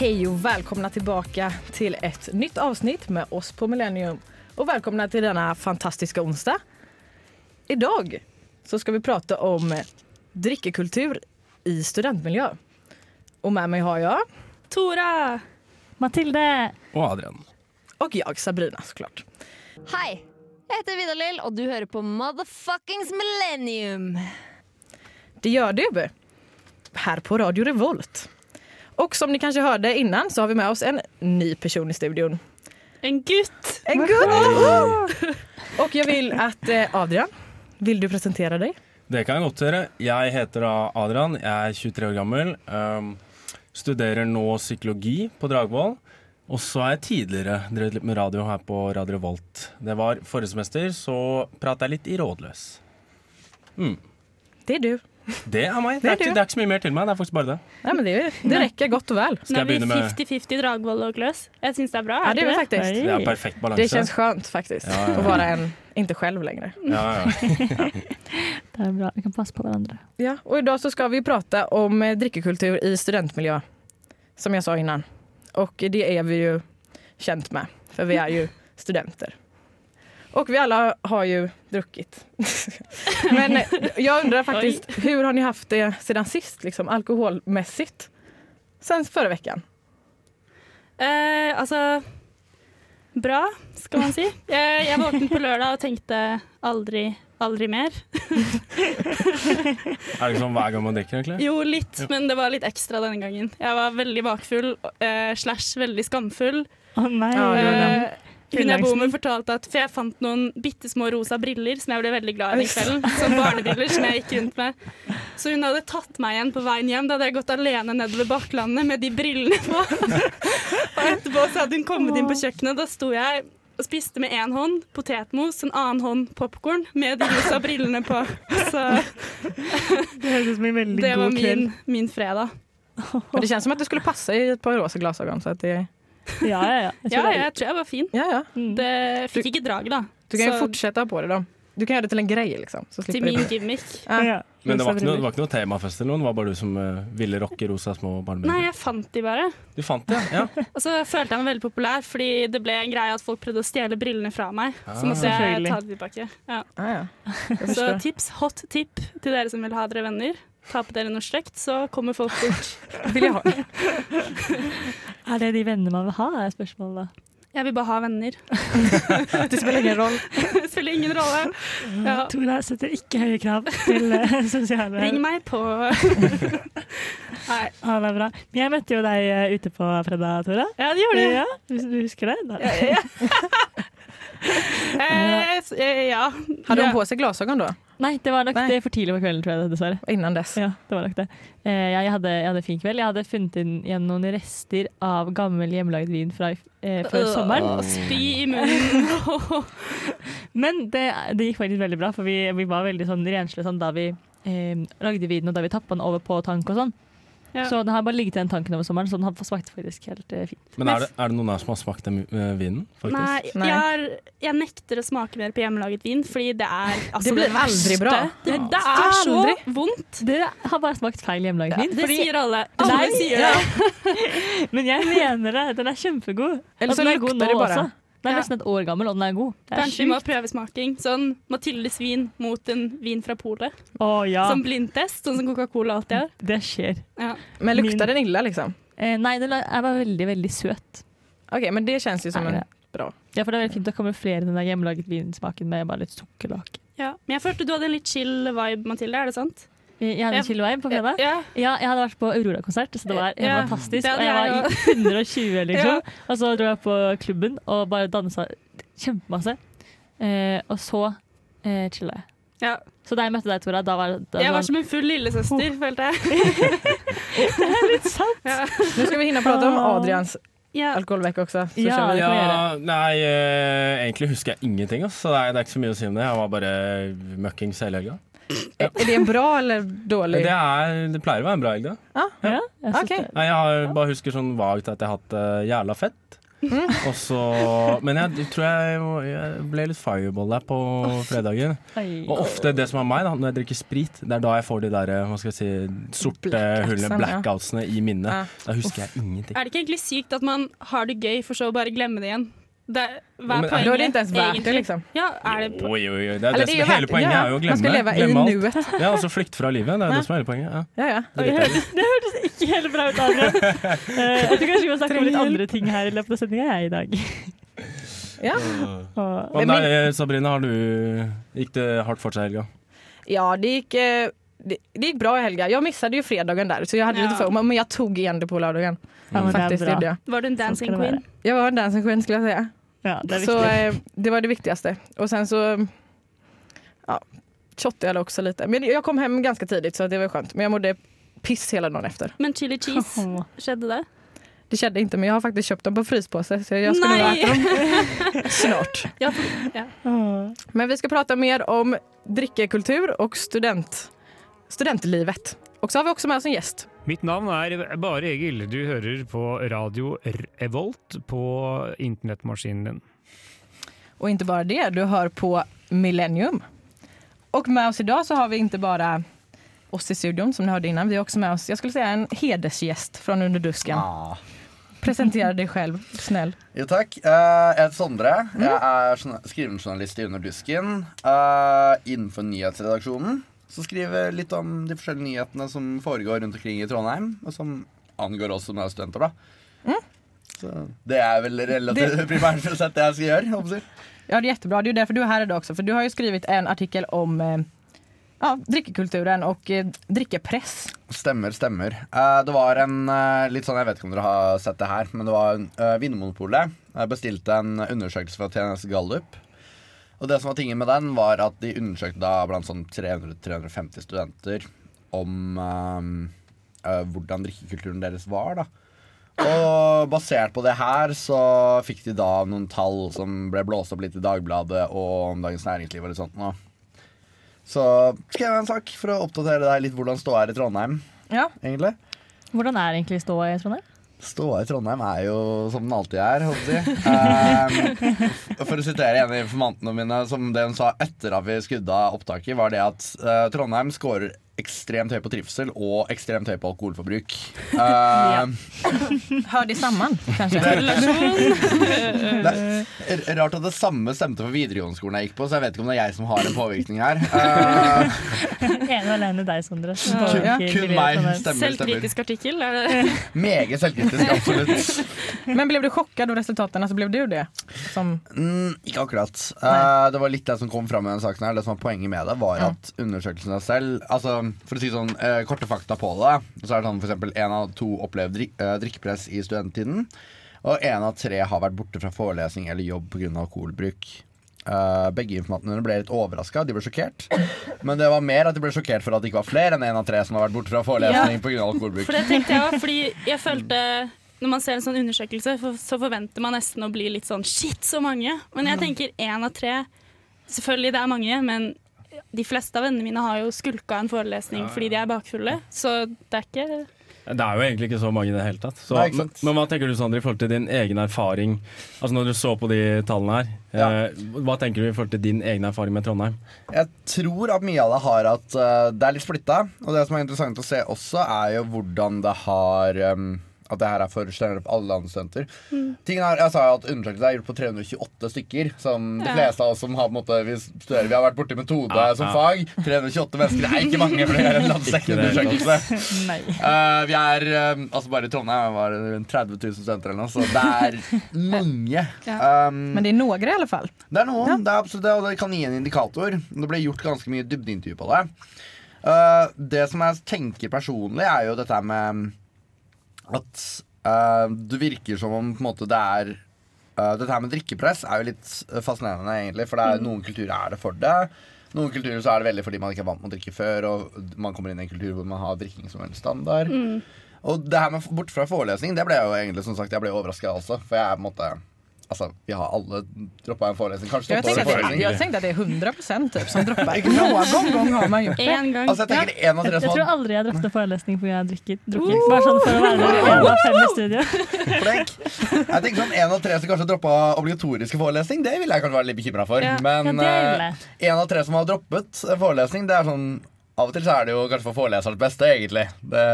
Hej och välkomna tillbaka till ett nytt avsnitt med oss på Millennium. Och välkomna till denna fantastiska onsdag. Idag så ska vi prata om drickekultur i studentmiljö. Och med mig har jag Tora! Mathilde! Og Adrian. och jag Sabrina såklart. Hei, jeg heter Vidar-Lill, og du hører på Motherfuckings Millennium. Det gjør du Her på Radio Revolt. Och som ni kanske hörde innan så har vi med oss en ny person i studion. En gutt! En gutt! Och jag vill att eh, Adrian, vill du presentere deg? Det kan jeg godt gjøre. Jeg heter Adrian, jeg er 23 år gammel. Um, studerer nå psykologi på Dragvoll. Og så har jeg tidligere drevet litt med radio her på Radio Volt. Det var forrige semester, så pratet jeg litt i Rådløs. Mm. Det er du. Det er meg. Det Det er ikke, det er ikke så mye mer til meg. Det er faktisk bare det. Nej, men det, det rekker godt og vel. Skal jeg begynne med 50-50 Dragvoll og Gløs. Jeg syns det er bra. Ja, det er det. Det er perfekt balanse. Det kjennes skjønt, faktisk. Ja, ja, ja. att vara en, ikke selv lenger. Ja, ja. Det er bra, vi kan passe på hverandre. Ja, og I dag så skal vi prate om drikkekultur i studentmiljø, Som jeg sa innan. Og det er vi jo kjent med, for vi er jo studenter. Och vi alla har ju druckit. Men eh, jag undrar faktiskt, hur har ni haft det sedan sist, liksom, alkoholmässigt? Sen förra veckan? Eh, altså Bra, skal man si. Jeg, jeg våknet på lørdag og tenkte aldri, aldri mer. Er det ikke sånn hver gang man drikker, egentlig? Jo, litt, men det var litt ekstra denne gangen. Jeg var veldig bakfull eh, slash veldig skamfull. Å nei! Var det. Eh, Hun jeg bor med fortalte at For jeg fant noen bitte små rosa briller som jeg ble veldig glad i den kvelden. Som barnebriller som jeg gikk rundt med. Så hun hadde tatt meg igjen på veien hjem. Da hadde jeg gått alene nedover Bakklandet med de brillene på. og etterpå så hadde hun kommet inn på kjøkkenet. Da sto jeg og spiste med én hånd potetmos, en annen hånd popkorn med de rosa brillene på. Så Det høres ut som en veldig det var min, min fredag. Det kjennes som at det skulle passe i et par rosa att det, Ja, ja, ja. Jeg Ja, er- jeg tror jeg var fin. ja, ja. Mm. Det fikk ikke drag, da. Du kan jo Så- fortsätta ha på det da. Du kan gjøre det til en greie, liksom. Så Til min gimmick. Ja. Ja. Men det var, ikke noe, det var ikke noe temafest eller noe? Det var bare du som uh, ville rocke rosa små Nei, jeg fant de bare. Du fant de, ja? Og så følte jeg meg veldig populær, fordi det ble en greie at folk prøvde å stjele brillene fra meg. Så Ah. måtte jeg ta dem tilbake. Ja. Ah, ja. Så tips, hot tip til dere som vil ha dere venner. Ta på dere noe slekt, så kommer folk bort. vil jeg ha. Er det de vennene man vil ha, er spørsmålet da. Jeg vil bare ha venner. Det spiller ingen rolle. Det spiller ingen rolle. Ja. Tora setter ikke høye krav til eh, sosiale Ring meg på Nei. Ah, det er bra. Men jeg møtte jo deg eh, ute på fredag, Tora. Ja, det gjorde du. Ja, du du husker det? Da. Ja, s- eh, ja. Hadde hun hon på seg glasögon da? Nei, det var nok Nei. det for tidlig på kvelden, tror jeg, dessverre. Innan dess? Ja, det var nok det. Eh, jeg, hadde, jeg hadde fin kveld. Jeg hadde funnet inn igjen noen rester av gammel hjemmelaget vin fra eh, før sommeren. Spy i munnen. Men det, det gikk faktisk veldig bra, for vi, vi var veldig sånn renslige sånn, da vi eh, lagde vinen og da vi tappa den over på tank og sånn. Ja. Så den har bare ligget i den tanken over sommeren, så den har smakte faktisk helt eh, fint. Men er det, er det noen her som har smakt den eh, vinen? faktisk? Nei, Nei. Jeg, har, jeg nekter å smake mer på hjemmelaget vin, fordi det er altså, Det blir verste. aldri bra. Det, det er så Aldri. vondt. Dere har bare smakt feil hjemmelaget vin. Det fordi- sier alle. Alle sier det. Men jeg mener det. Den er kjempegod. Eller så den er god lukter det bare. også. Den er Ja. nesten et år gammel, og den er god. Det er Kanskje vi må ha smaking? prøvesmaking. Sånn Mathildes vin mot en vin fra polet. Ja, Som blindtest, sånn som Coca-Cola alltid gjør. det skjer. Ja. Men lukter den illa liksom? Eh, nei, den er bare veldig, veldig søt. OK, men det kjennes jo som en det? bra. Ja, for det er veldig fint å kamuflere den der hjemmelaget vinsmaken med bare litt sukkerlake. Ja. Men jeg følte du hadde en litt chill vibe, Mathilde. Er det sant? Eh, Jeg hadde en chill på fredag. Ja. Ja, jeg hadde vært på Aurora-konsert, så det var helt Ja, fantastisk. det Og jeg var i 120, liksom. Ja. Og så dro jeg på klubben og bare dansa kjempemasse. Eh, og så eh, chilla jeg. ja. Så da jeg møtte deg, Tora, da var da Jeg var som en full lillesøster, følte jeg. sant. Ja. Nå skal vi å prate om Adrians Ja. alkoholvekk også. Så Ja, det Ja, nei, eh, egentlig husker jeg ingenting. ass, Så det er, det er ikke så mye å si om det. Jeg var bare møkkings hele helga. Är Er det en bra eller dårlig? Det, er, det pleier å være en bra helg, da. Ja, jeg okay. Det. Nei, jeg har, bare husker sånn vagt at jeg har hatt det jævla fett. Og så, men jeg tror jeg, jeg ble litt fireball der på fredagen. Og ofte det som er meg, da, når jeg drikker sprit, det er da jeg får de der, hva skal jeg si, sorte Black hullene, ja. blackoutsene i minnet. Ja. Da husker jeg ingenting. Er det ikke egentlig sykt at man har det gøy, for så å bare glemme det igjen? Det, hva er poenget? Da er det ikke ens verdt det, liksom. Ja, er det Oi, oi, oi. Det er det som er hele poenget ja, er jo å Man glemme. skal leve i glemme alt. nuet. Ja, altså flykte fra livet. Det er det som er hele poenget. Ja. Ja, ja. Det hørtes, det hørtes ikke helt bra ut, Adrian. Eh, jeg tror kanskje vi må snakke om litt andre ting her i løpet av sendinga, jeg, i dag. ja. Og, Hva med deg, Sabrina? Har du, gikk det hardt for seg i helga? Ja, det gick, eh, det, det gick bra i helga. Jeg mistet jo fredagen der, så jeg hadde Ja. litt for, men jeg tog igjen det på lørdagen. ja, det. Var du en dancing queen? Jag var en dancing queen skulle jeg säga. Ja, det er Så eh, det var det viktigaste. Och sen så ja, jeg jag också lite. Men jag kom hem ganska tidigt så det var skönt. Men jag mådde piss hela dagen efter. Men chili cheese, Åh. skjedde det? Det kände inte men jag har faktiskt köpt dem på fryspåse så jag ska nog äta dem snart. Ja, ja. Men vi ska prata mer om drickekultur och student, studentlivet. Och så har vi också med oss en gäst. Mitt navn er Bare Egil. Du hører på radio Revolt på internettmaskinen din. Og ikke bare det, du hører på Millennium. Og med oss i dag så har vi ikke bare oss i studion som ni hørte innan. Vi har også med oss, jeg skulle si, en hedersgjest fra Under dusken. Ah. Presentera deg selv, snill. Jo takk. Uh, jeg heter Sondre. Jeg er journa- skrivenjournalist i Under dusken. Uh, innenfor nyhetsredaksjonen. Så skriver jeg litt om de forskjellige nyhetene som foregår rundt omkring i Trondheim. Og som angår oss som er studenter, da. Så det er vel relativt primært sett det jeg skal gjøre. håper. Ja, det er jättebra. Det er jo derfor du er her i dag også, for du har jo skrevet en artikkel om eh, ja, drikkekulturen og drikkepress. Stemmer, stemmer. Eh, det var en eh, litt sånn, Jeg vet ikke om dere har sett det her, men det var uh, Vinmonopolet bestilte en undersøkelse fra TNS Gallup. Og det som var tingen med den, var at de undersøkte da blant sånn 300-350 studenter om eh, uh, hvordan drikkekulturen deres var. da. Og basert på det her så fikk de da noen tall som ble blåst opp litt i Dagbladet og om Dagens Næringsliv og litt sånt. nå. Så skrev jeg en sak for å oppdatere deg litt hvordan ståa er i Trondheim. Ja, egentlig. Hvordan er egentlig ståa i Trondheim? Ståa i Trondheim er jo som den alltid er, jeg. Um, for å sitere en av informantene mine, som det hun sa etter at vi skudda opptaket, var det at uh, Trondheim scorer ekstremt høy på trivsel og ekstremt høy på alkoholforbruk. Um, hör de sammen, kanskje? Det er rart at det samme stemte for videregående skolen jeg gikk på, så jeg vet ikke om det er jeg som har en påvirkning her. Uh, Ene og alene deg, Sondre. som Ja. kun meg. Stemmer, stemmer. Selvkritisk artikkel? Er det? Meget selvkritisk, absolutt. Men ble du sjokket av resultatene? Altså, ble du det? Som, Mm, ikke akkurat. Uh, det var litt det som kom fram i denne saken. her Det som var Poenget med det var at undersøkelsene selv Altså For å si sånn eh, korte fakta på det, så er det sånn eksempel én av to opplever drik eh, drikkepress i studenttiden. Og én av tre har vært borte fra forelesning eller jobb pga. alkoholbruk. Uh, begge informantene ble litt overraska. De ble sjokkert. Men det var mer at de ble sjokkert for at det ikke var flere enn én av tre som har vært borte fra forelesning på pga. alkoholbruk. For det tenkte jeg også, fordi jeg følte når man ser en sånn undersøkelse, så forventer man nesten å bli litt sånn shit, så mange. Men jeg tenker én av tre Selvfølgelig det er mange, men de fleste av vennene mine har jo skulka en forelesning fordi de er bakfulle. Så det er ikke Det er jo egentlig ikke så mange i det hele tatt. Så, Nei, men, men hva tenker du Sander, i forhold til din egen erfaring? Altså Når du så på de tallene her, Ja. eh, hva tenker du i forhold til din egen erfaring med Trondheim? Jeg tror at mye av det har at uh, det er litt splitta. Og det som er interessant å se også, er jo hvordan det har um, At det her er for generelt for alle andre studenter. Tingen er, Jeg sa at Undersøkelsen er gjort på 328 stykker. Som de fleste av oss som har, på en måte, vi, studerer, vi har vært borti metode Ja, som fag. 328 mennesker det er ikke mange, for enn er en landsdekkende Ikke det, undersøkelse. Nei. Eh, vi er um, altså Bare i Trondheim var det rundt 30 000 studenter eller noe, så det er mange. Um, men det er noen, i alle fall. det er noen, det er absolutt det, og det kan gi en indikator. Det ble gjort ganske mye dybdeintervju på det. Uh, det som jeg tenker personlig, er jo dette med at uh, det virker som om på en måte det er uh, Dette her med drikkepress er jo litt fascinerende, egentlig, for det er, noen kulturer er det for det. Noen kulturer så er det veldig fordi man ikke er vant med å drikke før, og man kommer inn i en kultur hvor man har drikking som en standard. Og det her med bort fra forelesning, det ble jeg jo egentlig som sagt Jeg ble overraska også, for jeg er på en måte Altså, vi har alle droppa en forelesning. Kanskje tänkte, att det, forelesning. jag tänkte att det er 100 typ, som dropper. Någon gang har man gjort det. En gang. Altså, jeg tenker en av tre Jeg tror aldri jeg droppet forelesning fordi jeg har drukket. drukket. Bare sånn for å være en av fem i studio. flink. Jeg tenker sånn En av tre som kanskje droppa obligatoriske forelesning, det ville jeg kanskje være litt bekymra for. Ja. Men Ja, eh, en av tre som har droppet forelesning, det er sånn Av og til så er det jo kanskje for foreleserens beste, egentlig. Det,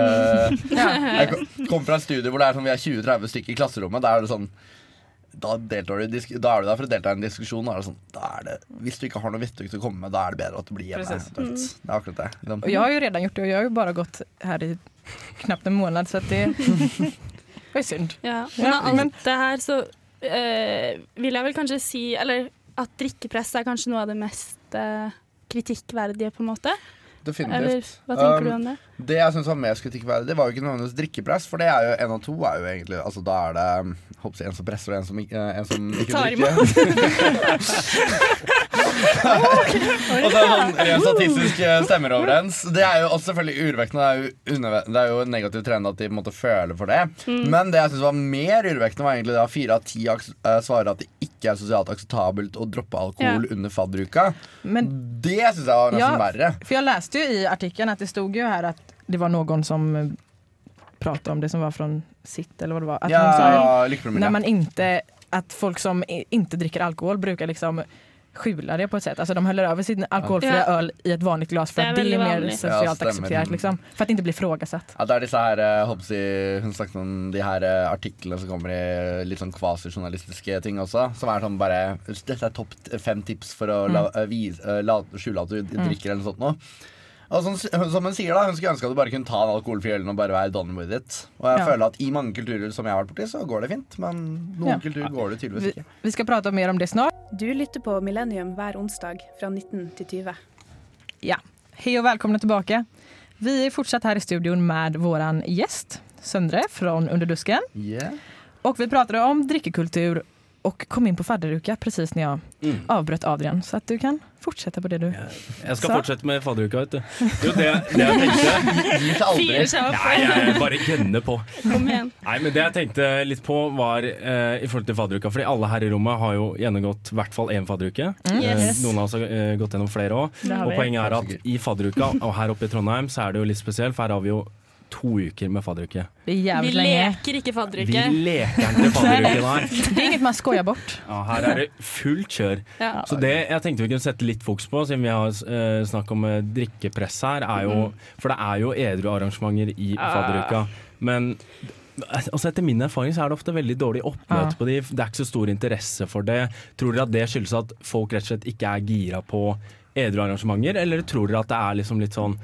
jeg kom- kom fra et studie hvor det er sånn vi er 20-30 stykker i klasserommet. Da er det sånn da, deltar du, da er du der for å delta i en diskusjon. Da er det sånn, da er det, hvis du ikke har noe vittig til å komme med, da er det bedre at du blir hjemme. Mm. Det er akkurat det. Liksom. og jeg har jo redan gjort det og jeg har jo bare gått her i knappt en måned, så det var synd. Ja, men av alt det her så øh, vil jeg vel kanskje si Eller at drikkepress er kanskje noe av det mest øh, kritikkverdige, på en måte. Eller hva tenker Um, du om det? Det jeg synes var mest kritikkverdig, det var jo ikke nødvendigvis drikkepress. For det er jo en av to er jo egentlig Altså da er det um, håper jeg, en som presser og en som, eh, en som ikke Tar drikker. og så er det sånn rent statistisk eh, stemmer overens. Det er jo også selvfølgelig urovekkende. Det er jo, det er jo en negativ trend at de måtte føle måte føler for det. Mm. Men det jeg synes var mer urovekkende, var egentlig da at fire av ti eh, svarer at det ikke er sosialt akseptabelt å droppe alkohol under fadderuka. Men Det syns jeg var nesten Ja. verre. För jag läste ju i artikeln att det stod ju här att det var någon som pratet pratade om det som var från sitt eller vad det var. Att ja, sa när man inte, att folk som ikke inte dricker alkohol brukar liksom skjula det på ett sätt. Alltså de häller över sin alkoholfria Ja. øl i et vanlig glas for Det at det er mer sosialt Ja, liksom. For at det ikke blir inte ifrågasatt. Ja, det er disse her, eh, jeg, Hun snakket om de her eh, artiklene som kommer i litt sånn kvasijournalistiske ting også. Som er sånn bare Dette er topp fem tips for å la, mm. vise, eh, la, skjule at du drikker, eller noe sånt noe. Sånn, som hun sier da, hun skulle ønske at du bare kunne ta en alkoholfri øl og bare være done with it. Og jeg Ja. føler at i mange kulturer som jeg har vært borti, så går det fint. Men noen Ja. kulturer går det tydeligvis ikke. vi skal prate mer om det snart. Du lytter på Millennium hver onsdag fra 19 til 20. Ja. hei og velkomne tilbake. Vi er fortsatt her i studioen med vår gjest, Søndre fra Underdusken. Yeah. Og vi prater om drickekultur och kom in på fadderuka precis när jag Mm. avbröt Adrian. Så att du kan fortsätta på det du... Jeg skal Så. fortsette med fadderuka, vet du. Jo, det, det jeg tenkte Gir seg aldri. Nei, jeg bare gønner på. Kom igjen. Nei, men Det jeg tenkte litt på, var eh, i forhold til fadderuka. Fordi alle her i rommet har jo gjennomgått i hvert fall én fadderuke. Yes. Eh, noen av oss har eh, gått gjennom flere òg. Og poenget er at i fadderuka, og her oppe i Trondheim, så er det jo litt spesielt, for her har vi jo to uker med fadderuke. Vi leker ikke Vi leker ikke fadderuke, nei. Det er inget man skojar bort. Ja, her er det fullt kjør. Ja. Så det jeg tenkte vi kunne sette litt fokus på, siden vi har uh, snakk om uh, drikkepress her, er jo For det er jo edru arrangementer i fadderuka. Men altså etter min erfaring så er det ofte veldig dårlig oppmøte Ja. på de. Det er ikke så stor interesse for det. Tror dere at det skyldes at folk rett og slett ikke er gira på edru arrangementer, eller tror dere at det er liksom litt sånn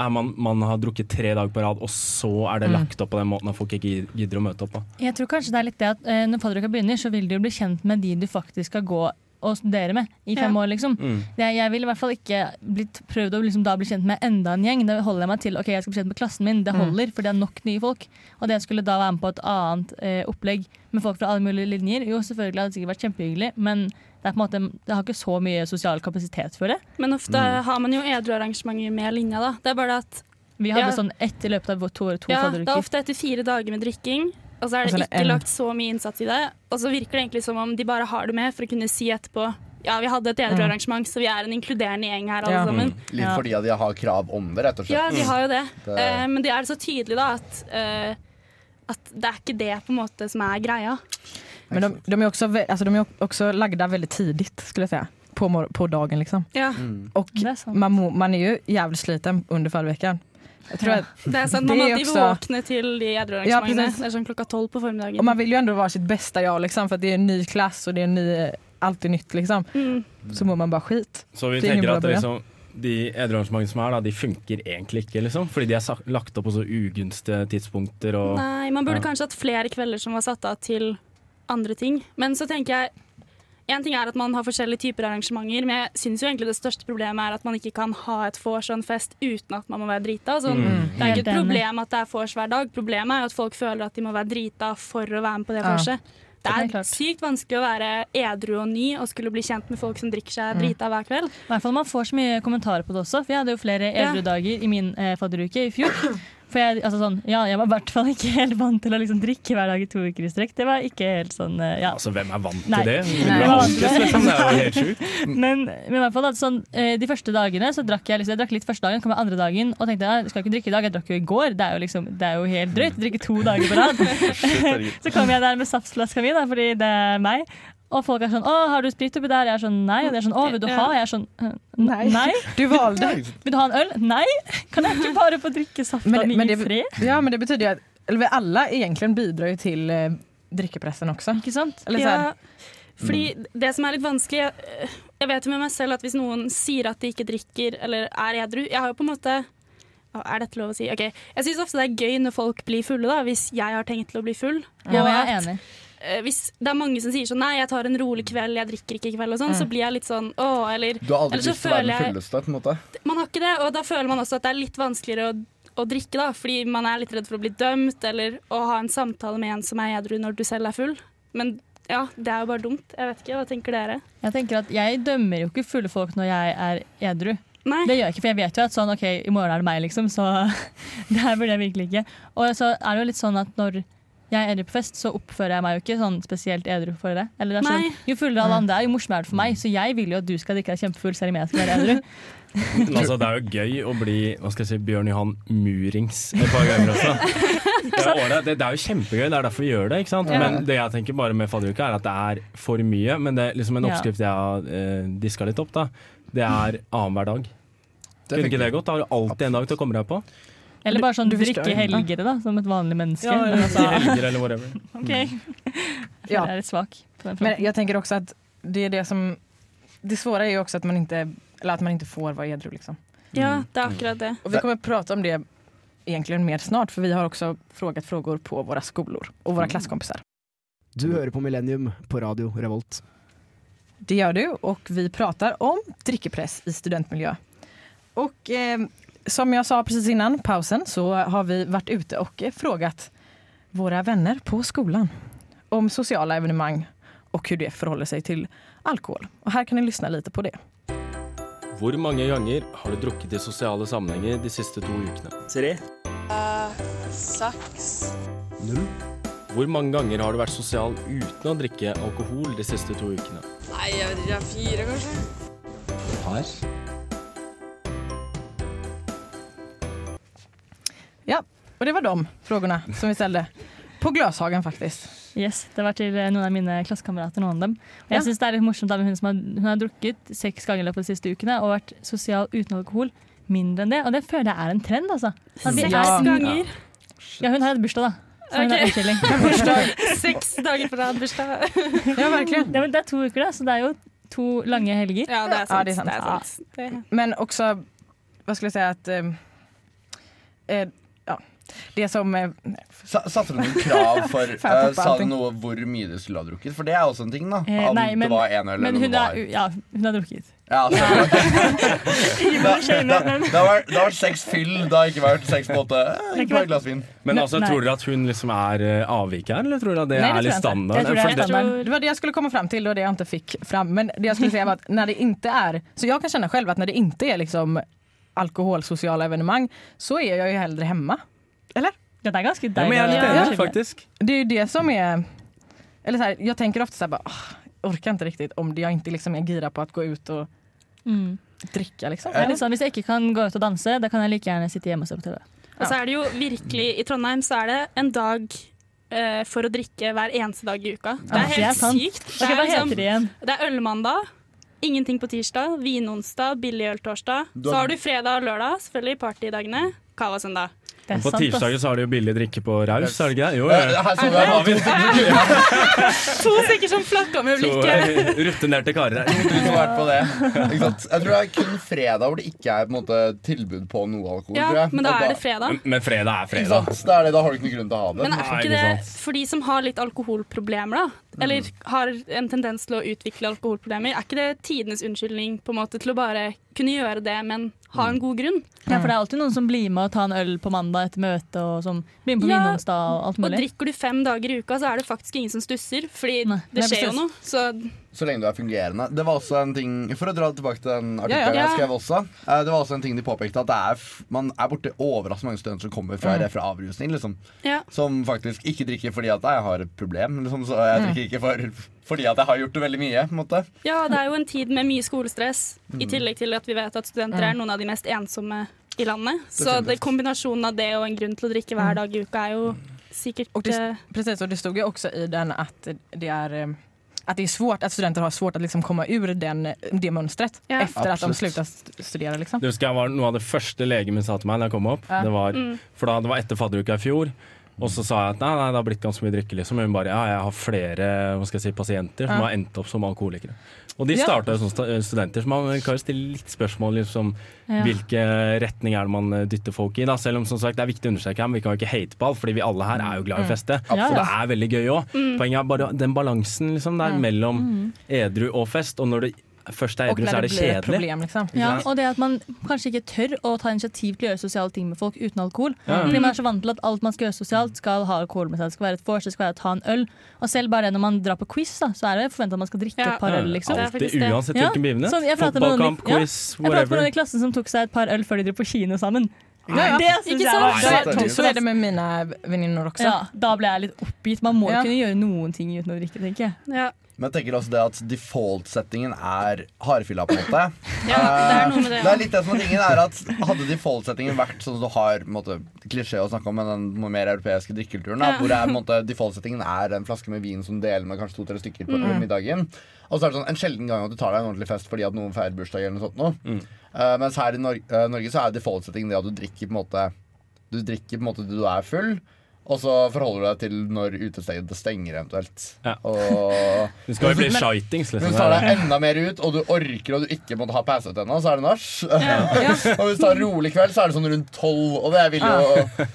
ja, man, man har drukket tre dager på rad, og så er det Mm. lagt opp på den måten at folk ikke gidder å møte opp? Da. Jeg tror kanskje det er litt det at eh, når fadderuka begynner, så vil du jo bli kjent med de du faktisk skal gå og studere med i fem Ja. år, liksom. Mm. Jeg, jeg vil i hvert fall ikke blitt prøvd å liksom da bli kjent med enda en gjeng. Da holder jeg meg til ok, jeg skal bli kjent med klassen min. Det Mm. holder, for det er nok nye folk. Og det skulle da være med på et annet eh, opplegg med folk fra alle mulige linjer. Jo, selvfølgelig hadde det sikkert vært kjempehyggelig, men det, er på en måte, det har ikke så mye sosial kapasitet for det. Men ofte har man jo edru arrangementer med linja, da. Det er bare at Vi hadde Ja. sånn ett i løpet av to, to ja, det er ofte etter fire dager med drikking, og så er det er det ikke en- lagt så mye innsats i det. Og så virker det egentlig som om de bare har det med for å kunne si etterpå ja, vi hadde et edru Mm. så vi er en inkluderende gjeng her, alle Ja. sammen. Litt fordi de har krav om det, rett og slett. Ja, de har jo det. Det- Uh, men det er så tydelig da at, uh, at det er ikke det på en måte som er greia. Men de, de, är också, alltså, de är också lagda väldigt tidigt skulle jag säga. På, på dagen liksom. Ja, Mm. Och er sant. man, man är ju jävligt sliten under fallveckan. Jag tror Ja. att, det er sant. Man Det må er alltid også- våkne til de edru Ja, det er sånn klokka tolv på formiddagen. och man vill ju ändå vara sitt bästa jag liksom, för att det är en ny klass och det är en ny, allt är nytt liksom. Mm. Så mår man bara skit. Så vi er tenker at liksom, de edruarrangementene som er, da, de funker egentlig ikke, liksom. Fordi de er lagt opp på så ugunstige tidspunkter og Nei, man burde Ja. kanskje hatt flere kvelder som var satt av til andre ting. Men så tenker jeg En ting er at man har forskjellige typer arrangementer, men jeg syns jo egentlig det største problemet er at man ikke kan ha et vors og en fest uten at man må være drita. Sånn, Mm. Det er ikke et problem at det er vors hver dag. Problemet er jo at folk føler at de må være drita for å være med på det Ja. vorset. Det Det er er sykt vanskelig å være edru og ny og skulle bli kjent med folk som drikker seg drita hver kveld. I hvert fall Man får så mye kommentarer på det også. For jeg hadde jo flere Ja. edru dager i min eh, fadderuke i fjor. For jeg, altså sånn, ja, jeg var i hvert fall ikke helt vant til å liksom drikke hver dag i to uker i strekk. Det var ikke helt sånn eh, ja. Altså, hvem er vant Nei. til det? Nei. Du er alkis, liksom. Det er jo helt sjukt. Men, men i hvert fall at sånn, eh, de første dagene så drakk jeg, liksom, jeg drakk litt første dagen, kom jeg andre dagen og tenkte jeg skal ikke drikke i dag, jeg drakk jo i går. Det er jo, liksom, det er jo helt drøyt å drikke to dager på rad. så kom jeg der med saftflaska mi, da, fordi det er meg. Og folk er sånn 'Å, har du sprit oppi der?' Jeg er sånn 'Nei.' Og de er sånn 'Å, vil du ha?' Jeg er sånn «Øh, Nei. Nei. Du valgte. Vil du ha en øl? Nei. Kan jeg ikke bare få drikke safta mi i fred? ja, men det betyder jo at eller alle egentlig bidrar jo til eh, drikkepressen også. Ikke sant? Eller så Ja, fordi det som er litt vanskelig Jeg, jeg vet jo med meg selv at hvis noen sier at de ikke drikker eller er edru Jeg har jo på en måte Er dette lov å si? Ok, Jeg syns ofte det er gøy når folk blir fulle, da, hvis jeg har tenkt til å bli full. Ja, jeg er enig. Eh, hvis det er mange som sier sånn Nei, jeg tar en rolig kveld, jeg drikker ikke i kveld, og sånn, så blir jeg litt sånn Å, eller Du har aldri lyst til å være den fulleste, på en måte. Man har ikke det, og da føler man også at det er litt vanskeligere å, å drikke, da, fordi man er litt redd for å bli dømt, eller å ha en samtale med en som er edru når du selv er full. Men ja, det er jo bare dumt. Jeg vet ikke, Hva tenker dere? Jeg tenker at jeg dømmer jo ikke fulle folk når jeg er edru. Nei. Det gjør jeg ikke, for jeg vet jo at sånn, ok, i morgen er det meg, liksom, så det her burde jeg virkelig ikke. Og så er det jo litt sånn at når jeg er edru på fest, så oppfører jeg meg jo ikke sånn spesielt edru for det. Eller det er sånn, jo fullere alle andre er, jo morsommere er det for meg. Så jeg vil jo at du skal drikke deg kjempefull, selv om jeg skal være edru. Men altså, det er jo gøy å bli hva skal jeg si, Bjørn Johan Murings et par ganger også. Det er, det, det er jo kjempegøy, det er derfor vi gjør det. ikke sant? Ja. Men det jeg tenker bare med fadderuka, er at det er for mye. Men det er liksom en oppskrift jeg har eh, diska litt opp, da. Det er annenhver dag. Kunne ikke det gått? Da har du alltid en dag til å komme deg på. Eller bare sånn Du drikke helgere, da, som et vanlig menneske. Ja, eller altså, helger eller whatever. ok. Jeg Ja. er litt svak på den Men jeg tenker også at det er det som... Det svåra er jo også at man ikke eller at man ikke får være edru. Liksom. Ja, det er akkurat det. Og vi kommer prate prata om det egentlig mer snart for vi har også frågat frågor på våre skolor og våre klasskompisar. Du hører på Millennium på radio Revolt. Det gjør du og vi prater om drikkepress i studentmiljø. Og eh, som jag sa precis innan pausen så har vi varit ute och eh, frågat våra vänner på skolan om sociala evenemang och hur det förhåller sig till alkohol. Och här kan ni lyssna lite på det. Hvor mange ganger har du drukket i sosiale sammenhenger de siste to ukene? Tre. Seks. Null. Hvor mange ganger har du vært sosial uten å drikke alkohol de siste to ukene? Nei, jeg vet ikke. Fire, kanskje? Par. Och det var de frågorna som vi ställde. På Gløshagen, faktisk. Yes, Det var til eh, noen av mine klassekamerater. noen av dem. Og jeg Ja. synes det er litt morsomt med hun som har, hun har drukket seks ganger i løpet av de siste ukene og vært sosial uten alkohol mindre enn det. Og det føler jeg er en trend. altså. At vi Seks er, ganger. ja, hun har hatt bursdag, da. Seks dager på rad bursdag. Ja, virkelig. Ja, men det er to uker, da, så det er jo to lange helger. Ja, det er sant. Ja, det er sant. Det er sant. Men også Hva skulle jeg si at Eh, eh, det som... Eh, Sa- Satte du noen krav for eh, poppa Sa du noe hvor mye du skulle ha drukket? For det er også en ting, da. Eh, nei, men- det var en øl eller hun, var er, ja, hun har drukket. ja, da, Ikke shame, det, har vært, seks fyll, det har ikke vært seks på åtte. måte bare Et glass vin. Men altså. Tror dere at hun liksom er avviket her, eller tror dere at det Nei, det er litt standard? Det det- standard. Det var det jeg skulle komme fram til, og det jeg ikke fikk fram. Men det jeg skulle si var at når det ikke er så jeg kan kjenne selv at når det ikke er liksom alkoholsosiale evenemang så er jeg jo hellre hemma. Eller? Det er ganske Ja, men jeg er litt enig, faktisk. Det är ju det som är, eller så här, jag tänker ofta så här bara, "Åh, jag orkar inte riktigt om jeg jag inte liksom är gira på att gå ut och Mm. dricka liksom. Det er litt sånn, Hvis jeg ikke kan gå ut og danse, da kan jeg like gjerne sitte hjemme og se på TV. Og så er det jo virkelig I Trondheim så er det en dag eh, for å drikke hver eneste dag i uka. Det Ja, er det er helt sykt. Det er, Hva liksom, det igjen? det er ølmandag, ingenting på tirsdag, vinonsdag, billig øl torsdag. Så har- har du fredag og lørdag, selvfølgelig partydagene. Cava søndag. Det er På tirsdager så har de jo billig drikke på Raus, er det ikke det? Jo, ja. To stykker som flakka med blikket. To rutinerte karer her. Jeg tror det er kun fredag hvor det ikke er på måte, tilbud på noe alkohol. Ja, men da er det fredag. Men, men fredag er fredag. Det er det, da har du ikke noen grunn til å ha det. Men er ikke ikke det for de som har litt alkoholproblemer, da? Eller har en tendens til å utvikle alkoholproblemer? Er ikke det tidenes unnskyldning på en måte til å bare kunne gjøre det, men ha en god grunn? Ja, for det er alltid noen som blir med og tar en øl på mandag etter møte, og sånn. blir med på Ja, vinonsdag og alt mulig. Og drikker du fem dager i uka, så er det faktisk ingen som stusser, fordi Nei, det skjer jo noe. Så Så lenge du er fungerende. Det var også en ting For å dra tilbake til den Ja, artikkelen ja. jeg skrev også. eh, Det var også en ting de påpekte, at det er, man er borte overraskende mange studenter som kommer fra, fra avrusning. Liksom, Ja. som faktisk ikke drikker fordi at jeg har et problem. Liksom, så jeg drikker ikke for, fordi at jeg har gjort det veldig mye. På en måte. Ja, det er jo en tid med mye skolestress, i Mm. tillegg til at vi vet at studenter Mm. er noen av de mest ensomme i landet. Så det, kombinasjonen av det og en grunn til å drikke hver dag i uka er jo sikkert og det, eh, precis, och det stod jo også i den at det er eh, att det är svårt, att studenter har svårt att liksom komma ur den, det mönstret Ja. efter at de slutar studere. Liksom. Det husker jeg var noe av det første legen min sa til meg da jeg kom opp. Ja. Det var, Mm. for da, det var etter fadderuka i fjor. Og så sa jeg at nei, nei, det har blitt ganske mye drikke. Liksom. Men hun bare ja, jeg har flere hva skal jeg si, pasienter som Ja. har endt opp som alkoholikere. Og de Ja. jo som studenter, så man kan jo stille litt spørsmål liksom, Ja. hvilke retning er det man eh, dytter folk i. Da. Selv om som sagt, det er viktig å understreke her, men vi kan jo ikke hate på alt, fordi vi alle her er jo glad i å feste. Ja, Og det er veldig gøy òg. Poenget er bare den balansen liksom, der Mm. mellom edru og fest. Og når det først er edru, så er det det blir ett kjedelig. problem. Liksom. Ja, og det at man kanskje ikke tør å ta initiativ til å gjøre sosiale ting med folk uten alkohol. Ja. Fordi man er så vant til at alt man skal gjøre sosialt, skal ha alkohol med seg. Det skal være et vors, det skal være å ta en øl. Og selv bare når man drar på quiz, da, så er det forventa at man skal drikke Ja. et par øl, liksom. Det Alltid, uansett hvilken begivenhet. så noen Fotballkamp, quiz, whatever. Jeg pratet med noen i klassen som tok seg et par øl før de dro på kino sammen. Ja, ja. Det Ikke sant? Så, det er det. så är det med mine venninner også. ja, Da ble jeg litt oppgitt. Man må Ja. kunne gjøre noen ting uten å drikke, tenker jeg. ja. Men jeg tenker også det at default-settingen er hardfylla, på en måte. ja, det er noe med det. ja. Det er litt det som er tingen er at Hadde default-settingen vært sånn som du har måte, klisjé å snakke om med den mer europeiske drikkekulturen, Ja. hvor default-settingen er en flaske med vin som du deler med kanskje to-tre stykker på Mm. middagen. Og så er det sånn en sjelden gang at du tar deg en ordentlig fest fordi at noen feirer bursdag eller noe sånt. Noe. Mm. Uh, mens her i Nor uh, Norge så er default-settingen det at du drikker på en måte Du drikker på en måte til du er full. Og så forholder du deg til når utestedet stenger eventuelt. Ja. Og du skal jo bli shitings, hvis liksom. du tar deg enda mer ut, og du orker og du ikke måtte ha pause ut ennå, så er det nach. Ja. og hvis du tar en rolig kveld, så er det sånn rundt tolv. Og det vil jo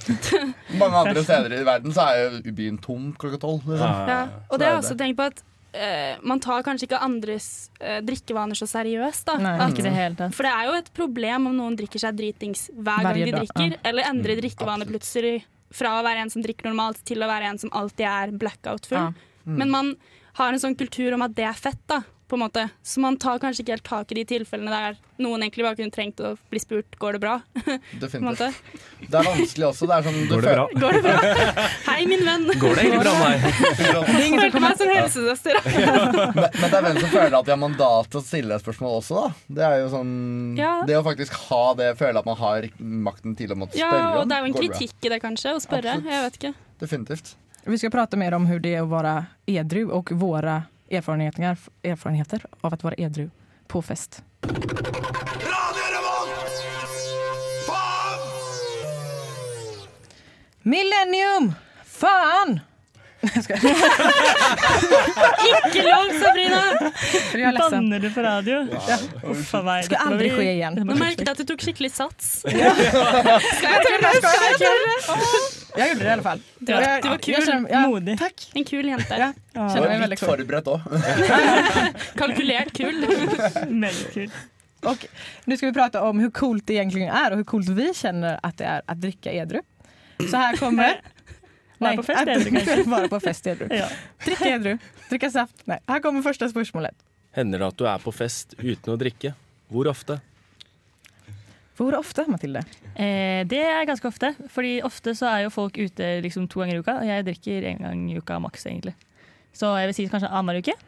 Mange andre steder i verden så er jo byen tom klokka tolv. Liksom. Ja. Ja. Og det har jeg også tenkt på at uh, man tar kanskje ikke andres uh, drikkevaner så seriøst. da. Nei. At, Ikke det hele tatt. for det er jo et problem om noen drikker seg dritings hver gang de drikker, eller endrer Mm, drikkevaner plutselig fra å være en som drikker normalt, til å være en som alltid er blackout-full. Ja. Mm. Men man har en sånn kultur om at det er fett, da. På en måte. Så man tar kanskje ikke helt tak i de tilfellene der noen egentlig bare kunne trengt å bli spurt går det bra. Definitivt. Det er vanskelig også. Det er sånn, Går det bra? Går det bra? Hei, min venn. Går det egentlig bra med deg? Følte meg som helsesøster. men, men det er hvem som føler at de har mandat til å stille et spørsmål også, da. Det er jo sånn Ja. Det å faktisk ha det, føle at man har makten til å måtte Ja, spørre og det er jo en kritikk i det, kanskje, å spørre. Absolutt. Jeg vet ikke. Definitivt. Vi skal prate mer om hvordan det er å være edru og våra erfarenheter, erfarenheter av å være edru på fest. Millennium! Fan! Ikke lov, Sabrina! Banner du på radio? Ja. Uff a meg. Ska aldri skje igjen. Nå merket jeg at du tok skikkelig sats. Skal jeg tørre? Ska jeg tørre? Gjorde det i hvert fall. Du var, du var kul. Kjenner, ja, Modig. Takk. En kul jente. Ja. Ja, Du var litt forberedt òg. Kalkulert kul. Veldig kul. Och nu ska vi prate om hvor coolt det egentlig er, og hvor coolt vi kjenner at det er å dricka edru. Så her kommer... Vara på fest edru, kanskje. Bare på fest edru. Ja. Drikke edru. Drikke saft. Nei. Her kommer første spørsmålet. Hender det at du er på fest uten å drikke? Hvor ofte? Hvor ofte, Mathilde? Eh, det er ganske ofte. Fordi ofte så er jo folk ute liksom to ganger i uka. Og jeg drikker én gang i uka maks, egentlig. Så jeg vil si kanskje annenhver uke.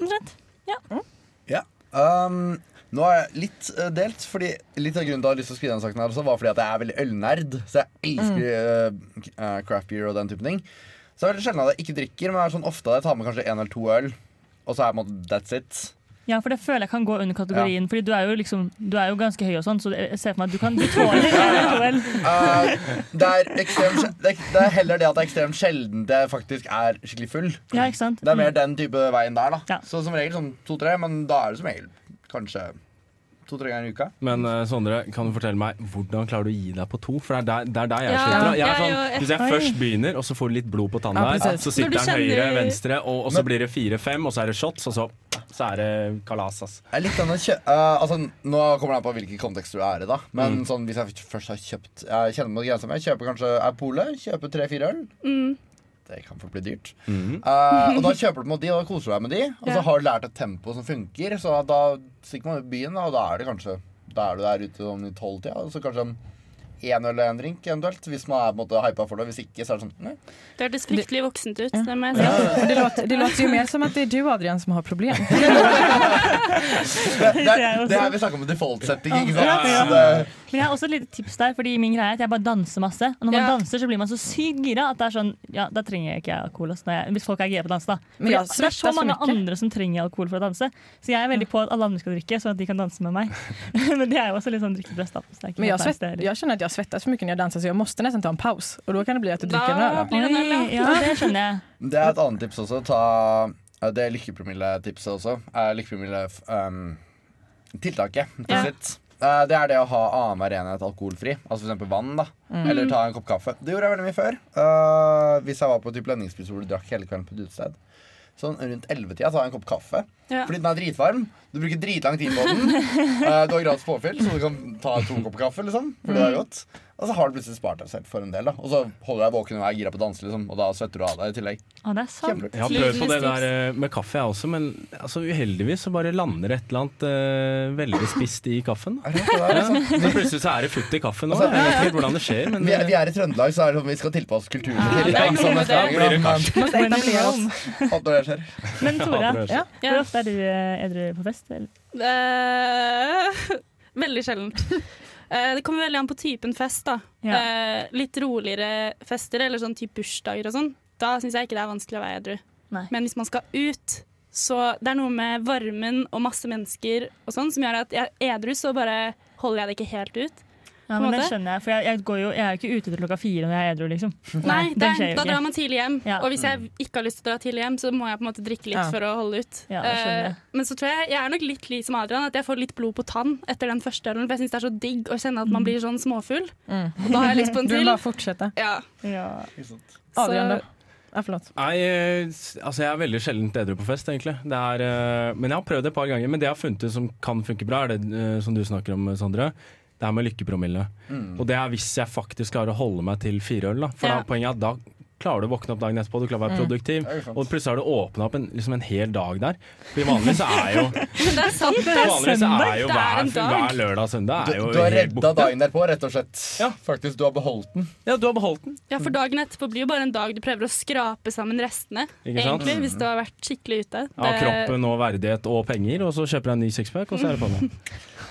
Omtrent. Um, nå er jeg litt uh, delt, fordi litt av grunnen til at jeg har lyst til å skrive denne saken her også, var fordi at jeg er veldig ølnerd. Så jeg elsker eh, craft beer og den type ting. Så det er veldig sjelden at jeg ikke drikker, men det er sånn ofte at jeg tar med kanskje én eller to øl. Og så er jeg på en måte that's it. Ja, for det føler jeg kan gå under kategorien. Fordi du er jo liksom Du er jo ganske høy og sånn, så jeg ser for meg at du kan du tåler øl. Eh, det, er ekstremt, det er heller det at det er ekstremt sjelden det faktisk er skikkelig full. Ja, ikke sant? Det er mer den type veien der, da. Ja. Så som regel sånn to-tre, men da er det som regel kanskje to-tre ganger i uka. Men uh, Sondre, kan du fortelle meg hvordan klarer du å gi deg på to? For det er der, det er der jeg Ja, sliter. Jeg er jeg sånn, hvis jeg først begynner, og så får du litt blod på tanna Ja, så sitter den kjenner... høyre, venstre, og, og så blir det fire-fem, og så er det shots, og så, så er det kalas. ass. Kjø eh, altså, nå kommer det an på hvilken kontekst du er i, da. Men sånn, hvis jeg først har kjøpt Jeg kjenner på grensa mi. Jeg kjøper kanskje er polet. Kjøper tre-fire øl. Mm. Det kan fort bli dyrt. Mm. Uh, og da kjøper du på de, og da koser du deg med de. Og så har du lært et tempo som funker, så da stikker man ut i byen, og da er det kanskje Da er du der ute om i tolvtida, og så kanskje om én øl og en drink eventuelt. Hvis man er på en måte hypa for det. Hvis ikke, så er det sånn nei. Det hørtes fryktelig voksent ut. Det må jeg si. Det låter, det låter jo mer som at det er du Adrian som har problem. Det, det, det er vi snakker om default setting, ikke sant? Ja. det, Men jeg har også et lite tips der, fordi min greie er at jeg bare danser masse. Og når man Ja. danser, så blir man så sykt gira at det er sånn Ja, da trenger jeg ikke alkohol. jeg, hvis folk er gira på å danse, da. Men Fordi jeg det er så mange så andre som trenger alkohol for å danse. Så jeg er veldig på at alle andre skal drikke, sånn at de kan danse med meg. Men det er jo også litt sånn drikkepress. da, så jeg, Men jag, det jag svettas för mycket när jag dansar så jag måste nästan ta en paus. Och då kan det bli att du dricker en öl. blir det en øl, ja. ja, det skjønner jeg. det er et annet tips også. Ta Det er lykkepromilletipset også. Uh, lykkepromille um, Tiltaket. Ja. Sitt. Eh, det er det å ha annenhver enhet alkoholfri. Altså f.eks. vann. da Eller ta en kopp kaffe. Det gjorde jeg veldig mye før. Uh, hvis jeg var på typ lønningspris hvor du drakk hele kvelden på et utested. Sånn rundt 11-tida tar jeg en kopp kaffe. Ja. Fordi den er dritvarm. Du bruker dritlang tid på den. Eh, du har gratis påfyll, så du kan ta to kopper kaffe. liksom Fordi det er godt Og så har du plutselig spart deg selv for en del. da Og så holder du deg våken og er gira på å danse, liksom og da svetter du av deg i tillegg. Å, det er sant. Jeg har prøvd på det der eh, med kaffe, jeg også, men altså, uheldigvis så bare lander et eller annet uh, veldig spist i kaffen. Da. det liksom? Ja. Så plutselig så er det futt i kaffen nå. Altså, Jeg vet ikke hvordan det skjer, men Vi er, vi er i Trøndelag, så er det sånn vi skal tilpasse kulturen i tillegg. Sånn det neste gang, blir det kanskje. At når det skjer. Men Tora, Ja, Ja. Ja. hvor ofte er du eh, edru på fest? Eller? Uh, veldig sjeldent. Eh, det kommer veldig an på typen fest. da. Ja. Eh, litt roligere fester, eller sånn type bursdager og sånn, da syns jeg ikke det er vanskelig å være edru. Men hvis man skal ut, så det er noe med varmen og masse mennesker og sånn som gjør at jeg edru, så bare holder jeg det ikke helt ut. Ja, men det skjønner jeg, for jeg, jeg, går jo, jeg er jo ikke ute til klokka fire når jeg er edru, liksom. Nei, det det, da drar man tidlig hjem. Ja. Og hvis jeg ikke har lyst til å dra tidlig hjem, så må jeg på en måte drikke litt Ja. for å holde ut. Ja. Eh, men så tror jeg jeg er nok litt lik som Adrian, at jeg får litt blod på tann etter den første ølen. For jeg syns det er så digg å kjenne at man blir sånn småfull. Mm. Og da har jeg lyst på en Du vil til. fortsette. fortsätta. Ja. Ja. Adrian förlåt. Nei, eh, altså jeg er veldig sjelden edru på fest, egentlig. Det er, eh, men jeg har prøvd det et par ganger. Men det jeg har funnet ut som kan funke bra, er det som du snakker om, Sondre. Det er med lykkepromille. Mm. Og det er hvis jeg faktisk klarer å holde meg til fire øl. Da. For Ja. da, poenget er at da klarer du å våkne opp dagen etterpå, du klarer å være Mm. produktiv. Og plutselig har du åpna opp en, liksom en hel dag der. For vanligvis er jo, det er sant, det. er søndag. er jo Det er hver, en dag. hver lørdag og søndag Du, er jo du har helt redda dagen derpå, rett og slett. Ja. Faktisk, du har beholdt den. Ja, du har beholdt den. Ja, for dagen etterpå blir jo bare en dag du prøver å skrape sammen restene. Ikke sant? Egentlig, hvis du har vært skikkelig ute. Av Det- kroppen og verdighet og penger, og så kjøper jeg en ny sixpack, og så er det på med.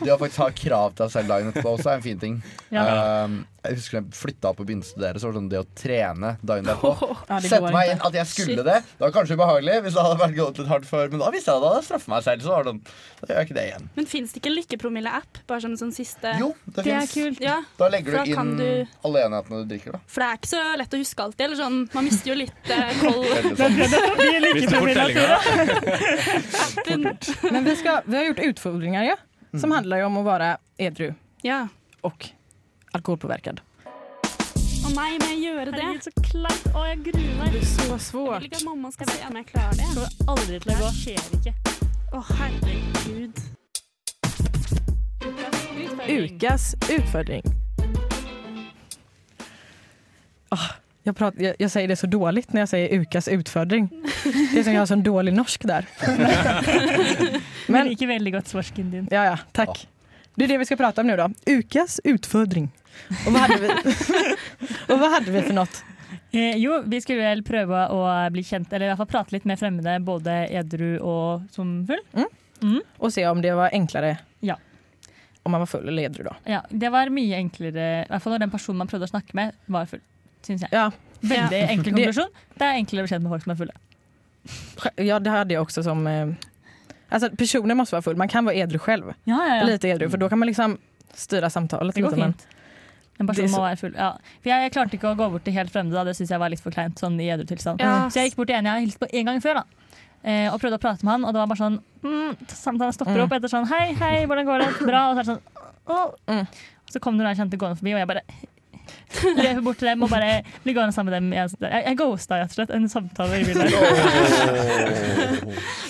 Det å faktisk ha krav til deg selv dagen etterpå også er en fin ting. Ja. Um, jeg husker jeg flytta opp og begynte å studere, så var det sånn det å trene dagen derpå. Ja, Sette meg inn at jeg skulle Shit. det. Det var kanskje ubehagelig hvis det hadde vært gått litt hardt før, men da visste jeg at da hadde straffet meg selv. Så var det sånn, da gjør jeg ikke det igjen. Men fins det ikke en lykkepromille-app? Bare som en sånn siste Jo, det, Det fins. Ja, Da legger da du inn du- alle enhetene du drikker, da. For det er ikke så lett å huske alltid. Eller sånn, man mister jo litt eh, får tellinga. Men vi, skal, vi har gjort utfordringer, ja, som handlar ju om att vara edru Ja. och alkoholpåverkad. Å nei, må jeg gjøre det? Herregud, så kleint. Å, jeg gruer meg. Det blir så Jeg svårt. vil ikke at mamma skal se om jeg klarer det. kommer aldri til å gå. skjer ikke. Å, herregud. Ukas utfordring. Oh, jag, pratar, jag, jag säger det så dåligt när jag säger Ukas utfordring. Det er som jeg har sånn dårlig norsk der. Men Men liker veldig godt svorsken din. ja, ja, Takk. Det er det vi skal prate om nå, da. Ukas utfordring. Og hva hadde vi, og hva hadde vi for noe? Eh, jo, vi skulle vel prøve å bli kjent, eller i hvert fall prate litt med fremmede, både edru og som full. Og se om det var enklere Ja. om man var full eller edru da. Ja, det var mye enklere, i hvert fall når den personen man prøvde å snakke med, var full. Syns jeg. Ja, Veldig enkel konklusjon. Det er enklere å bli kjent med folk som er fulle. Ja det hade jag också som... Eh, alltså personen måste vara full. Man kan vara edru själv. Ja, ja, ja. Lite edru, för då kan man liksom styra samtalet Det går. Fint. En person er må være full. Ja. For jeg, jeg klarte ikke å gå bort til helt fremmede, da. det syns jeg var litt for kleint sånn i edru tilstand. Ja. Så jeg gikk bort til en jeg har hilst på en gang før, da. Eh, og prøvde å prate med han, og det var bare sånn mm, Samtalen stopper Mm. opp etter sånn Hei, hei, hvordan går det? Bra. Og så er det sånn oh. Mm. Og så kom det noen jeg kjente gående forbi, og jeg bare løper bort til dem og bare blir gående sammen med dem. Jeg, jeg, jeg ghosta rett og slett en samtale i bilen.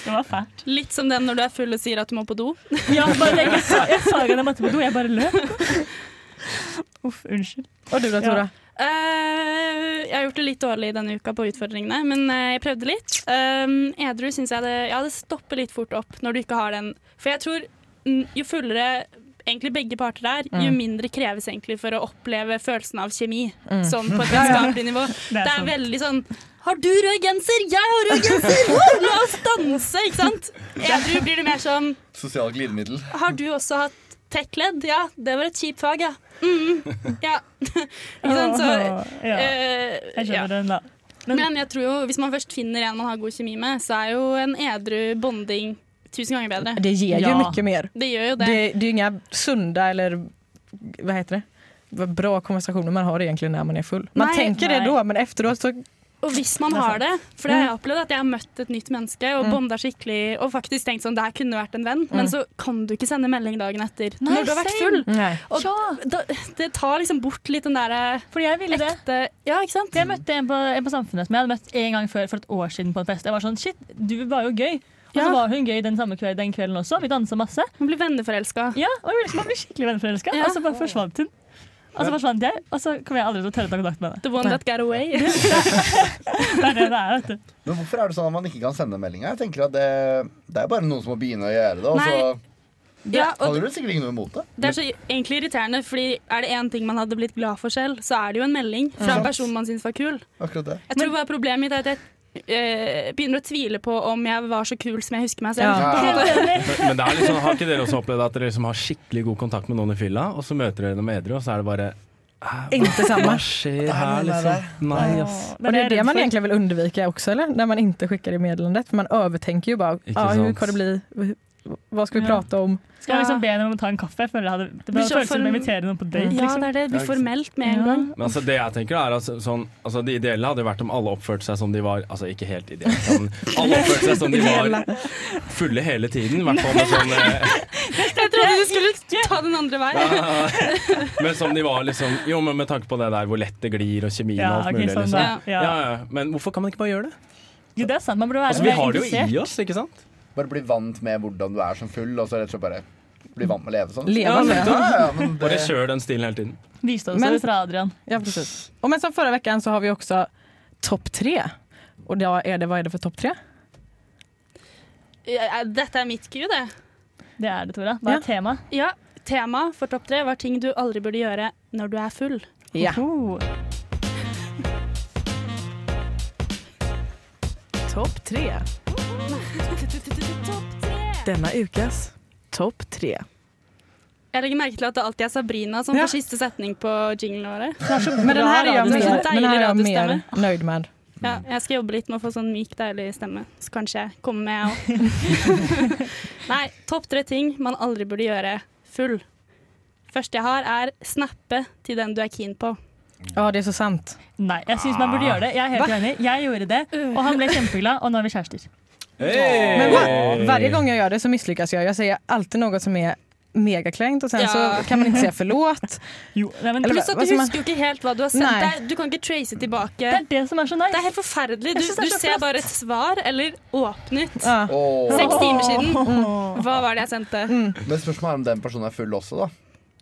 Det var fælt. Litt som den når du er full og sier at du må på do. Ja, bare, jeg, sa, jeg sa ikke at jeg måtte på do, jeg bare løp. Uff, unnskyld. Og du da, Tora? Eh, jeg har gjort det litt dårlig denne uka på utfordringene, men uh, jeg prøvde litt. Um, edru syns jeg det, ja, det stopper litt fort opp når du ikke har den. For jeg tror jo fullere egentlig begge parter er, jo Mm. mindre kreves egentlig for å oppleve følelsen av kjemi. Mm. Sånn på et Ja, ja. vennskapelig nivå. Det er Det er veldig sånn Har du rød genser? Jeg har rød genser! Wow, la oss danse! Ikke sant? Edru blir det mer sånn Sosialt glidemiddel. Har du også hatt tech-ledd? Ja, det var et kjipt fag, ja. Mm, ja. Ikke sant? Så, ja. Jeg Jeg ja. skjønner den, da. Men, jeg tror jo, hvis man først finner en man har god kjemi med, så er jo en edru bonding tusen ganger bedre. Det ger ju Ja. mycket mer. Det gjør jo det. Det, det är ju inga sunda eller vad heter det? Bra konversationer man har egentligen när man är full. Man tenker tänker det da, men efteråt så Og hvis man er har det, for det har jeg opplevd at jeg har møtt et nytt menneske og Mm. bonda skikkelig og faktisk tenkt sånn det her kunne vært en venn, Mm. men så kan du ikke sende melding dagen etter Nei, når du har vært full. Og da, det tar liksom bort litt den derre Fordi jeg ville det. ekte Ja, ikke sant? Jeg møtte en på, en på Samfunnet som jeg hadde møtt en gang før for et år siden på en fest. Jeg var sånn, shit, du var jo gøy. Og så var hun gøy den samme kveld, den kvelden også. Vi dansa masse. Hun blir venneforelska. Ja, og jeg liksom, man blir skikkelig venneforelska. Ja. Og så bare forsvant hun. Og så forsvant jeg, og så kom jeg aldri til å tørre å ta kontakt med henne. The one that got away. Det er det det er, vet du. Men hvorfor er det sånn at man ikke kan sende meldinger? Jeg tenker at det, det er bare noen som må begynne å gjøre det, og så Ja, og hadde du sikkert ikke noe imot det. Det er så egentlig irriterende, fordi er det én ting man hadde blitt glad for selv, så er det jo en melding fra en person man syns var kul. Akkurat det. Jeg tror bare Problemet mitt er at jeg begynner å tvile på om jeg var så kul som jeg husker meg selv. Ja. Ja. en. Men, men det er liksom, har ikke dere også opplevd at dere liksom har skikkelig god kontakt med noen i fylla, og så møter dere dem edru, og så er det bare "Hæ, Inte Hva skjer her, liksom? Nei, ass. Och det är det man egentligen vill undvika också eller? När man inte skickar i meddelandet. För man övertänker ju bara, Ikke ah, hur kan det bli? Vad skal vi Ja. prata om? Skal jeg liksom be henne om å ta en kaffe? Jeg føler jeg hadde, det så følelsen som å invitere noen på date. Ja, Liksom. det er det. Det blir formelt med en Ja. gang. Men altså, det jeg tenker er altså, sånn, altså, Det ideelle hadde jo vært om alle oppførte seg som de var Altså ikke helt ideelle, men alle oppførte seg som de var fulle hele tiden. I hvert fall med sånn eh, Jeg trodde du skulle ta den andre veien. Men som de var liksom Jo, men med tanke på det der hvor lett det glir og kjemien Ja, og alt mulig. sånn Liksom. Ja, Ja. ja. Men hvorfor kan man ikke bare gjøre det? Jo, det er sant. Man burde være Altså, Vi har det jo i oss, ikke sant? Bare bli vant med hvordan du er som full, og så rett og slett bare bli vant med å leve sånn. Leve, ja. Ja, ja, men Bare kjør den stilen hele tiden. Visdomsord Men- fra Adrian. Ja, precis. Och men som förra veckan så har vi også topp tre. Og da er det, hva er det for topp tre? Ja, Dette er mitt cue, det. Det er det, Tora. Hva er Ja. temaet? Ja, Tema for topp tre var ting du aldri burde gjøre når du er full. Ja. Oh. Topp tre. Denna ukas topp tre. Jeg legger merke til at det alltid er Sabrina som Ja. får siste setning på jinglene våre. Men den her er så mer, mer nöjd med. Ja, jeg skal jobbe litt med å få sånn myk, deilig stemme. Så kanskje jeg kommer med, jeg òg. Nei, topp tre ting man aldri burde gjøre full. Første jeg har, er snappe til den du er keen på. Å, det er så sant. Nei, jeg syns man burde gjøre det. Jeg er helt enig. Jeg gjorde det, og han ble kjempeglad, og nå er vi kjærester. Men hver varje gång jag gör det så misslyckas jag. Jag säger alltid något som är megaklängt och sen Ja. så kan man inte säga förlåt. Jo, nei, men Eller Pluss at du husker man... jo ikke helt hva du har sendt. deg. Er- Du kan ikke trace tilbake. Det er det som er så nice. Det er helt forferdelig. Du, Jeg er du ser flott. bare et svar, eller åpnet. Ja. Oh. Seks timer siden. Hva var det jeg sendte? Men spørsmålet er om den personen er full også, da.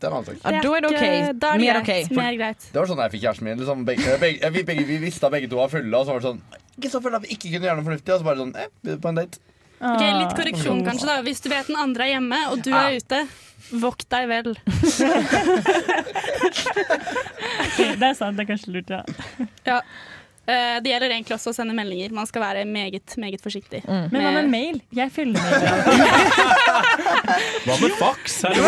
Det er en annen sak. Ja, da er det OK. Da er det Mer greit. OK. Mer greit. Det var sånn jeg fikk kjæresten min. Liksom, begge, begge, vi, begge, vi visste at begge to var fulle, og så var det sånn Ikke så fulle at vi ikke kunne gjøre noe fornuftig. Og så bare sånn eh, på en date. Ok, Ah. Litt korreksjon, kanskje. da Hvis du vet den andre er hjemme, og du Ja. er ute, vokt deg vel. Det er sant, det er kanskje lurt, ja. Ja. Eh, Det gjelder egentlig også å sende meldinger. Man skal være meget, meget forsiktig. Men hva med mail? Jeg fyller mail. Hva med fax? Hallo?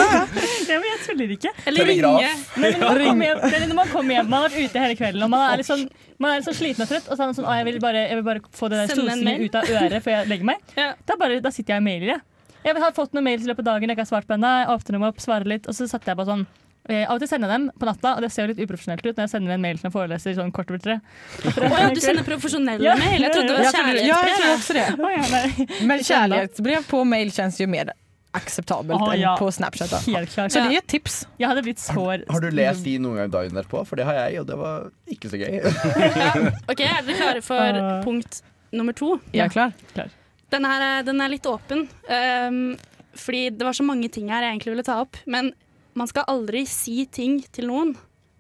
Ja, men jeg tuller ikke. Eller ringe. Nei, når, man kommer hjem, når man kommer hjem, man har vært ute hele kvelden og man er litt sånn, man er litt sånn sliten og trøtt. Og så er man sånn, å, jeg, vil bare, jeg vil bare få det der Sende en stosingen mail. ut av øret før jeg legger meg. Ja. Da, bare, da sitter jeg og mailer. Jeg. jeg har fått noen mails i løpet av dagen jeg ikke har svart på ennå. Åpner dem opp, svarer litt, og så satte jeg på sånn Av og til sender jeg dem på natta, og det ser jo litt uprofesjonelt ut når jeg sender en mail til en foreleser sånn kort over tre. Å ja, du sender profesjonelle Ja. mail? Jeg trodde det var kjærlighetsbrev. ja, jeg tror också det. Å, ja. Men kjærlighetsbrev på mail kjennes jo mer acceptabelt Ja, enn på Snapchat. Då. Helt klart. Så det er et tips. Jeg hadde blitt så Har du lest de noen gang dagen derpå? For det har jeg, og det var ikke så gøy. Ok, Er dere klare for Ah. punkt nummer to? Ja, är klar. Den, her, er- den er litt åpen. Um, fordi det var så mange ting her jeg egentlig ville ta opp. Men man skal aldri si ting til noen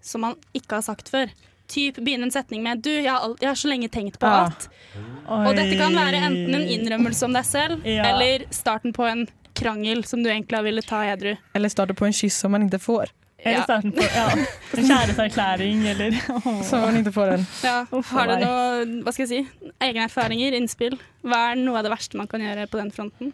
som man ikke har sagt før. typ begynne en setning med Du, jeg har, jeg har så lenge tenkt på alt». at Og dette kan være enten en innrømmelse om deg selv, Ja. eller starten på en krangel som du egentlig ville ta edru. Eller starte på en kyss som man ikke får. Eller Ja. starten på ja, en kjæresteerklæring, eller Som man ikke får den. Ja. Har du noe, hva skal jeg si, egne erfaringer, innspill? Hva er noe av det verste man kan gjøre på den fronten?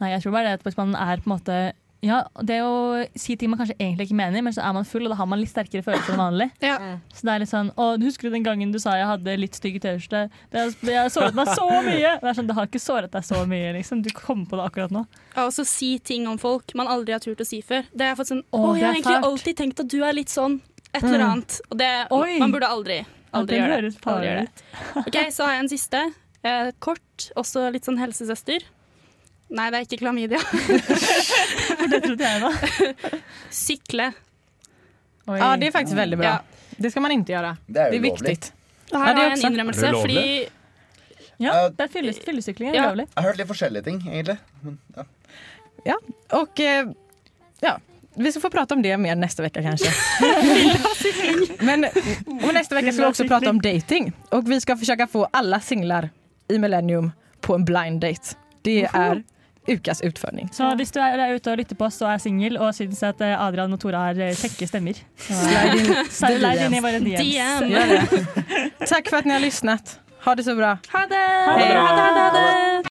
Nei, jeg tror bare det at hvis man er på en måte ja, det å si ting man kanskje egentlig ikke mener, men så er man full, og da har man litt sterkere følelser enn vanlig. Ja. Så det er litt sånn Å, husker du den gangen du sa jeg hadde litt stygg T-skjorte? Det har- det har såret meg så mye! Det er sånn, det har ikke såret deg så mye, liksom. Du kom på det akkurat nå. Ja, Og så si ting om folk man aldri har turt å si før. Det har jeg fått sånn Å, Å, jeg har egentlig fælt. alltid tenkt at du er litt sånn. Et eller Mm. annet. Og det, Oi. man burde aldri, aldri gjøre det. Aldri gjør det. OK, så har jeg en siste. Eh, kort, også litt sånn helsesøster. Nei, det er ikke klamydia. For det trodde jeg, da. Sykle. Oi. Ja, det er faktisk veldig bra. Ja. Det skal man ikke gjøre. Det er Det er viktig. her Ja, det har jeg en innrømmelse, Er fordi Ja, det er fylles, fyllesykling. Ja. er. Jeg har hørt litt forskjellige ting, egentlig. Ja. ja. Och eh, ja, vi skal få prate om det mer neste uke, kanskje. Men og neste uke skal vi også prate om dating. Og vi skal forsøke å få alle singler i Millennium på en blind date. Det är Ukas utfordring. Så hvis du er der ute og lytter på oss og er singel og syns at eh, Adrian og Tora har eh, kjekke stemmer, så Slide inn i våre DMs. DM. for at Tack för att ni har lyssnat. Ha det så bra. Ha det! Ha det bra. Ha det, ha det, ha det.